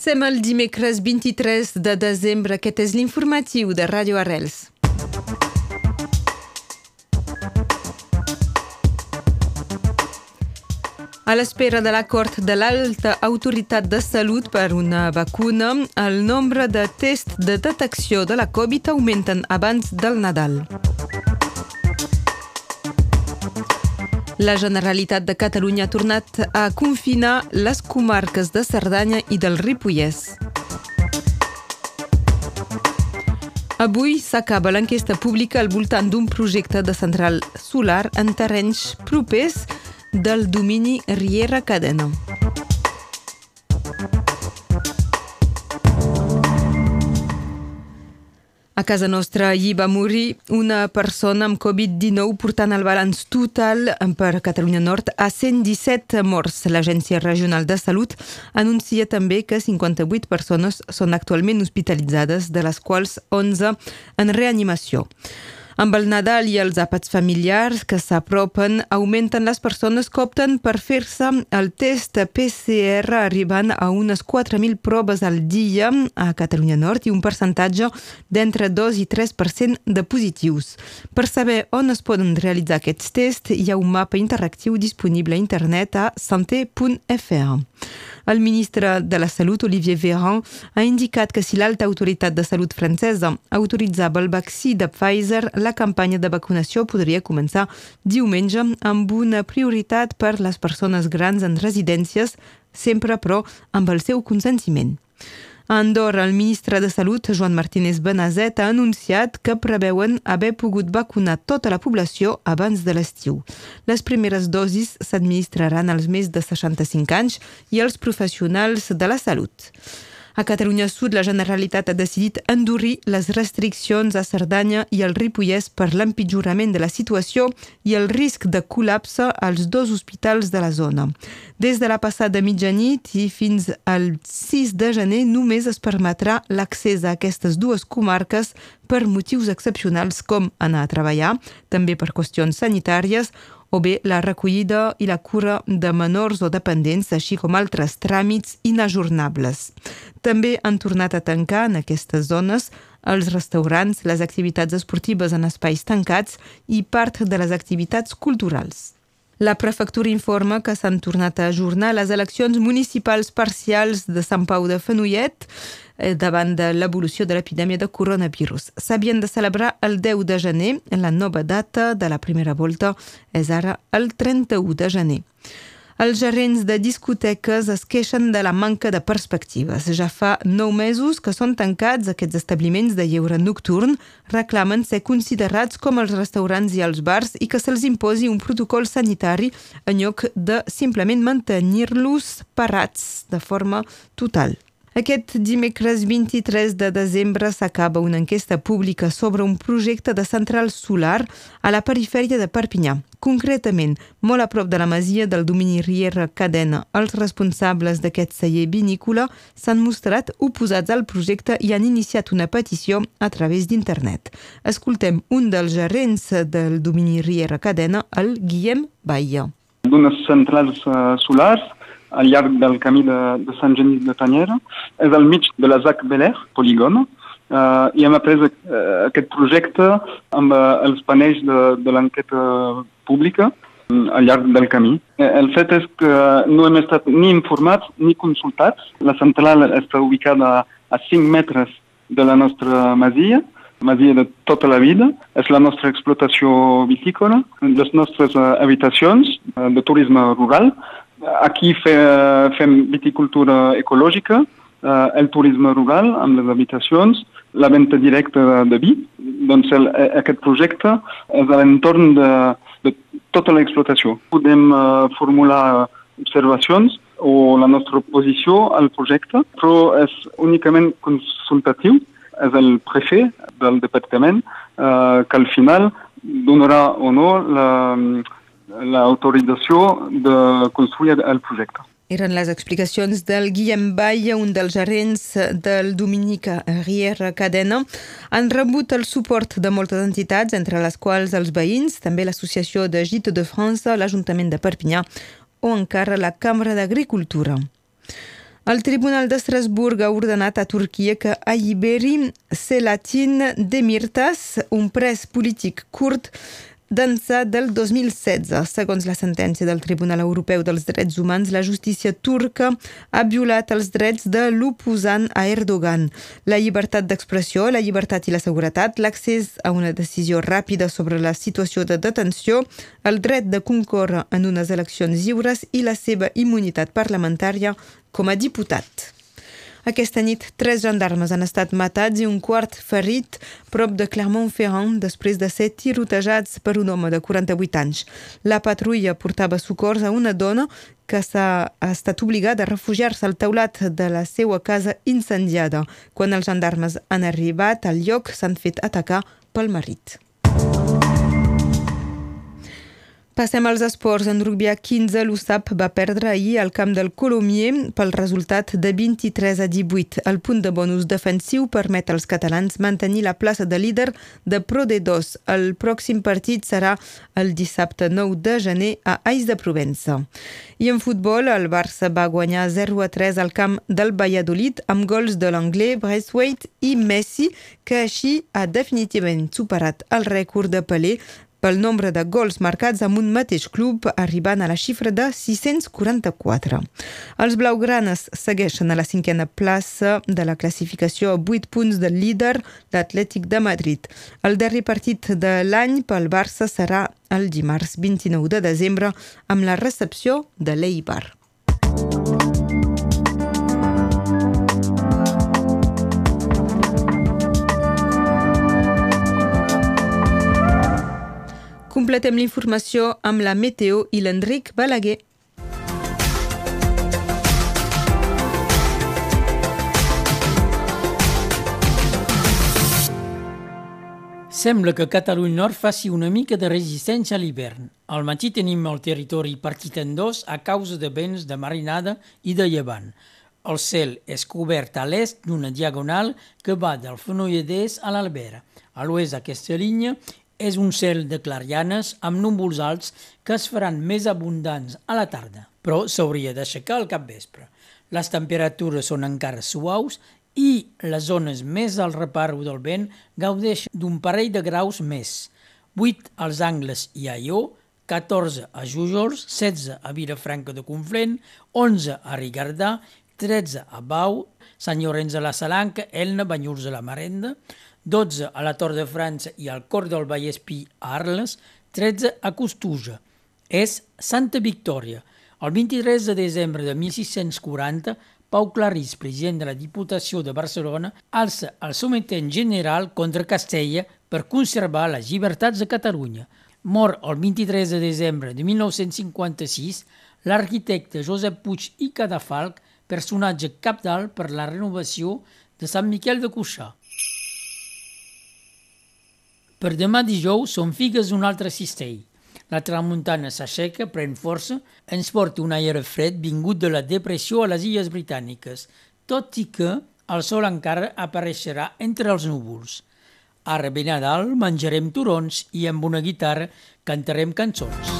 Som el dimecres 23 de desembre. Aquest és l'informatiu de Ràdio Arrels. A l'espera de l'acord de l'alta autoritat de salut per una vacuna, el nombre de tests de detecció de la Covid augmenten abans del Nadal. La Generalitat de Catalunya ha tornat a confinar les comarques de Cerdanya i del Ripollès. Avui s'acaba l'enquesta pública al voltant d'un projecte de central solar en terrenys propers del domini Riera Cadena. A casa nostra hi va morir una persona amb Covid-19 portant el balanç total per Catalunya Nord a 117 morts. L'Agència Regional de Salut anuncia també que 58 persones són actualment hospitalitzades, de les quals 11 en reanimació. Amb el Nadal i els àpats familiars que s'apropen, augmenten les persones que opten per fer-se el test PCR arribant a unes 4.000 proves al dia a Catalunya Nord i un percentatge d'entre 2 i 3% de positius. Per saber on es poden realitzar aquests tests, hi ha un mapa interactiu disponible a internet a santé.fr. El ministre de la Salut, Olivier Véran, ha indicat que si l'alta autoritat de salut francesa autoritzava el vaccí de Pfizer, la campanya de vacunació podria començar diumenge amb una prioritat per les persones grans en residències, sempre però amb el seu consentiment. A Andorra, el ministre de Salut, Joan Martínez Benazet, ha anunciat que preveuen haver pogut vacunar tota la població abans de l'estiu. Les primeres dosis s'administraran als més de 65 anys i als professionals de la salut. A Catalunya Sud, la Generalitat ha decidit endurir les restriccions a Cerdanya i al Ripollès per l'empitjorament de la situació i el risc de col·lapse als dos hospitals de la zona. Des de la passada mitjanit i fins al 6 de gener només es permetrà l'accés a aquestes dues comarques per motius excepcionals com anar a treballar, també per qüestions sanitàries o bé la recollida i la cura de menors o dependents, així com altres tràmits inajornables. També han tornat a tancar en aquestes zones els restaurants, les activitats esportives en espais tancats i part de les activitats culturals. La prefectura informa que s'han tornat a ajornar les eleccions municipals parcials de Sant Pau de Fenollet Eh, davant de l'evolució de l'epidèmia de coronavirus. S'havien de celebrar el 10 de gener, la nova data de la primera volta és ara el 31 de gener. Els gerents de discoteques es queixen de la manca de perspectives. Ja fa nou mesos que són tancats aquests establiments de lleure nocturn, reclamen ser considerats com els restaurants i els bars i que se'ls imposi un protocol sanitari en lloc de simplement mantenir-los parats de forma total. Aquest dimecres 23 de desembre s'acaba una enquesta pública sobre un projecte de central solar a la perifèria de Perpinyà. Concretament, molt a prop de la masia del domini Riera Cadena, els responsables d'aquest celler vinícola s'han mostrat oposats al projecte i han iniciat una petició a través d'internet. Escoltem un dels gerents del domini Riera Cadena, el Guillem Baia. D'unes centrals uh, solars al llarg del camí de, de Sant Genís de Tanyera. És al mig de la ZAC Beler, polígon, uh, i hem après uh, aquest projecte amb uh, els panells de, de l'enquesta pública um, al llarg del camí. El fet és que no hem estat ni informats ni consultats. La central està ubicada a 5 metres de la nostra masia, masia de tota la vida, és la nostra explotació vitícola, les nostres uh, habitacions uh, de turisme rural, Aquí fe, fem viticultura ecològica, eh, el turisme rural amb les habitacions, la venda directa de, de vi. Doncs el, aquest projecte és a l'entorn de, de tota l'explotació. Podem uh, formular observacions o la nostra oposició al projecte, però és únicament consultatiu. És el prefet del departament uh, que al final donarà o no la, l'autorització de construir el projecte. Eren les explicacions del Guillem Baia, un dels gerents del Dominica Riera Cadena. Han rebut el suport de moltes entitats, entre les quals els veïns, també l'Associació de Gite de France, l'Ajuntament de Perpinyà o encara la Cambra d'Agricultura. El Tribunal d'Estrasburg ha ordenat a Turquia que alliberi Selatin Demirtas, un pres polític curt d'ençà del 2016. Segons la sentència del Tribunal Europeu dels Drets Humans, la justícia turca ha violat els drets de l'oposant a Erdogan. La llibertat d'expressió, la llibertat i la seguretat, l'accés a una decisió ràpida sobre la situació de detenció, el dret de concórrer en unes eleccions lliures i la seva immunitat parlamentària com a diputat. Aquesta nit, tres gendarmes han estat matats i un quart ferit prop de Clermont-Ferrand després de ser tirotejats per un home de 48 anys. La patrulla portava socors a una dona que s'ha estat obligada a refugiar-se al teulat de la seva casa incendiada. Quan els gendarmes han arribat al lloc, s'han fet atacar pel marit. Passem als esports. En rugby a 15, l'USAP va perdre ahir al camp del Colomier pel resultat de 23 a 18. El punt de bonus defensiu permet als catalans mantenir la plaça de líder de Pro D2. El pròxim partit serà el dissabte 9 de gener a Ais de Provença. I en futbol, el Barça va guanyar 0 a 3 al camp del Valladolid amb gols de l'anglès Braithwaite i Messi, que així ha definitivament superat el rècord de Pelé pel nombre de gols marcats amb un mateix club, arribant a la xifra de 644. Els blaugranes segueixen a la cinquena plaça de la classificació a 8 punts del líder, l'Atlètic de Madrid. El darrer partit de l'any pel Barça serà el dimarts 29 de desembre amb la recepció de l'Eibar. Completem l'informació amb la Meteo i l'Enric Balaguer. Sembla que Catalunya Nord faci una mica de resistència a l'hivern. Al matí tenim el territori partit en dos a causa de vents de marinada i de llevant. El cel és cobert a l'est d'una diagonal que va del Fenolledès a l'Albera. A l'oest d'aquesta línia és un cel de clarianes amb núvols alts que es faran més abundants a la tarda, però s'hauria d'aixecar al capvespre. Les temperatures són encara suaus i les zones més al reparo del vent gaudeixen d'un parell de graus més. 8 als Angles i a Ió, 14 a Jújols, 16 a Vilafranca de Conflent, 11 a Rigardà, 13 a Bau, Sant Llorenç de la Salanca, Elna, Banyurs de la Marenda, 12 a la Tor de França i al Cor del Vallespí a Arles, 13 a Costuja. És Santa Victòria. El 23 de desembre de 1640, Pau Clarís, president de la Diputació de Barcelona, alça el sometent general contra Castella per conservar les llibertats de Catalunya. Mor el 23 de desembre de 1956 l'arquitecte Josep Puig i Cadafalc, personatge capdalt per la renovació de Sant Miquel de Cuixà. Per demà dijous són figues d'un altre cistell. La tramuntana s'aixeca, pren força, ens porta un aire fred vingut de la depressió a les Illes Britàniques, tot i que el sol encara apareixerà entre els núvols. Ara ben a dalt menjarem turons i amb una guitarra cantarem cançons.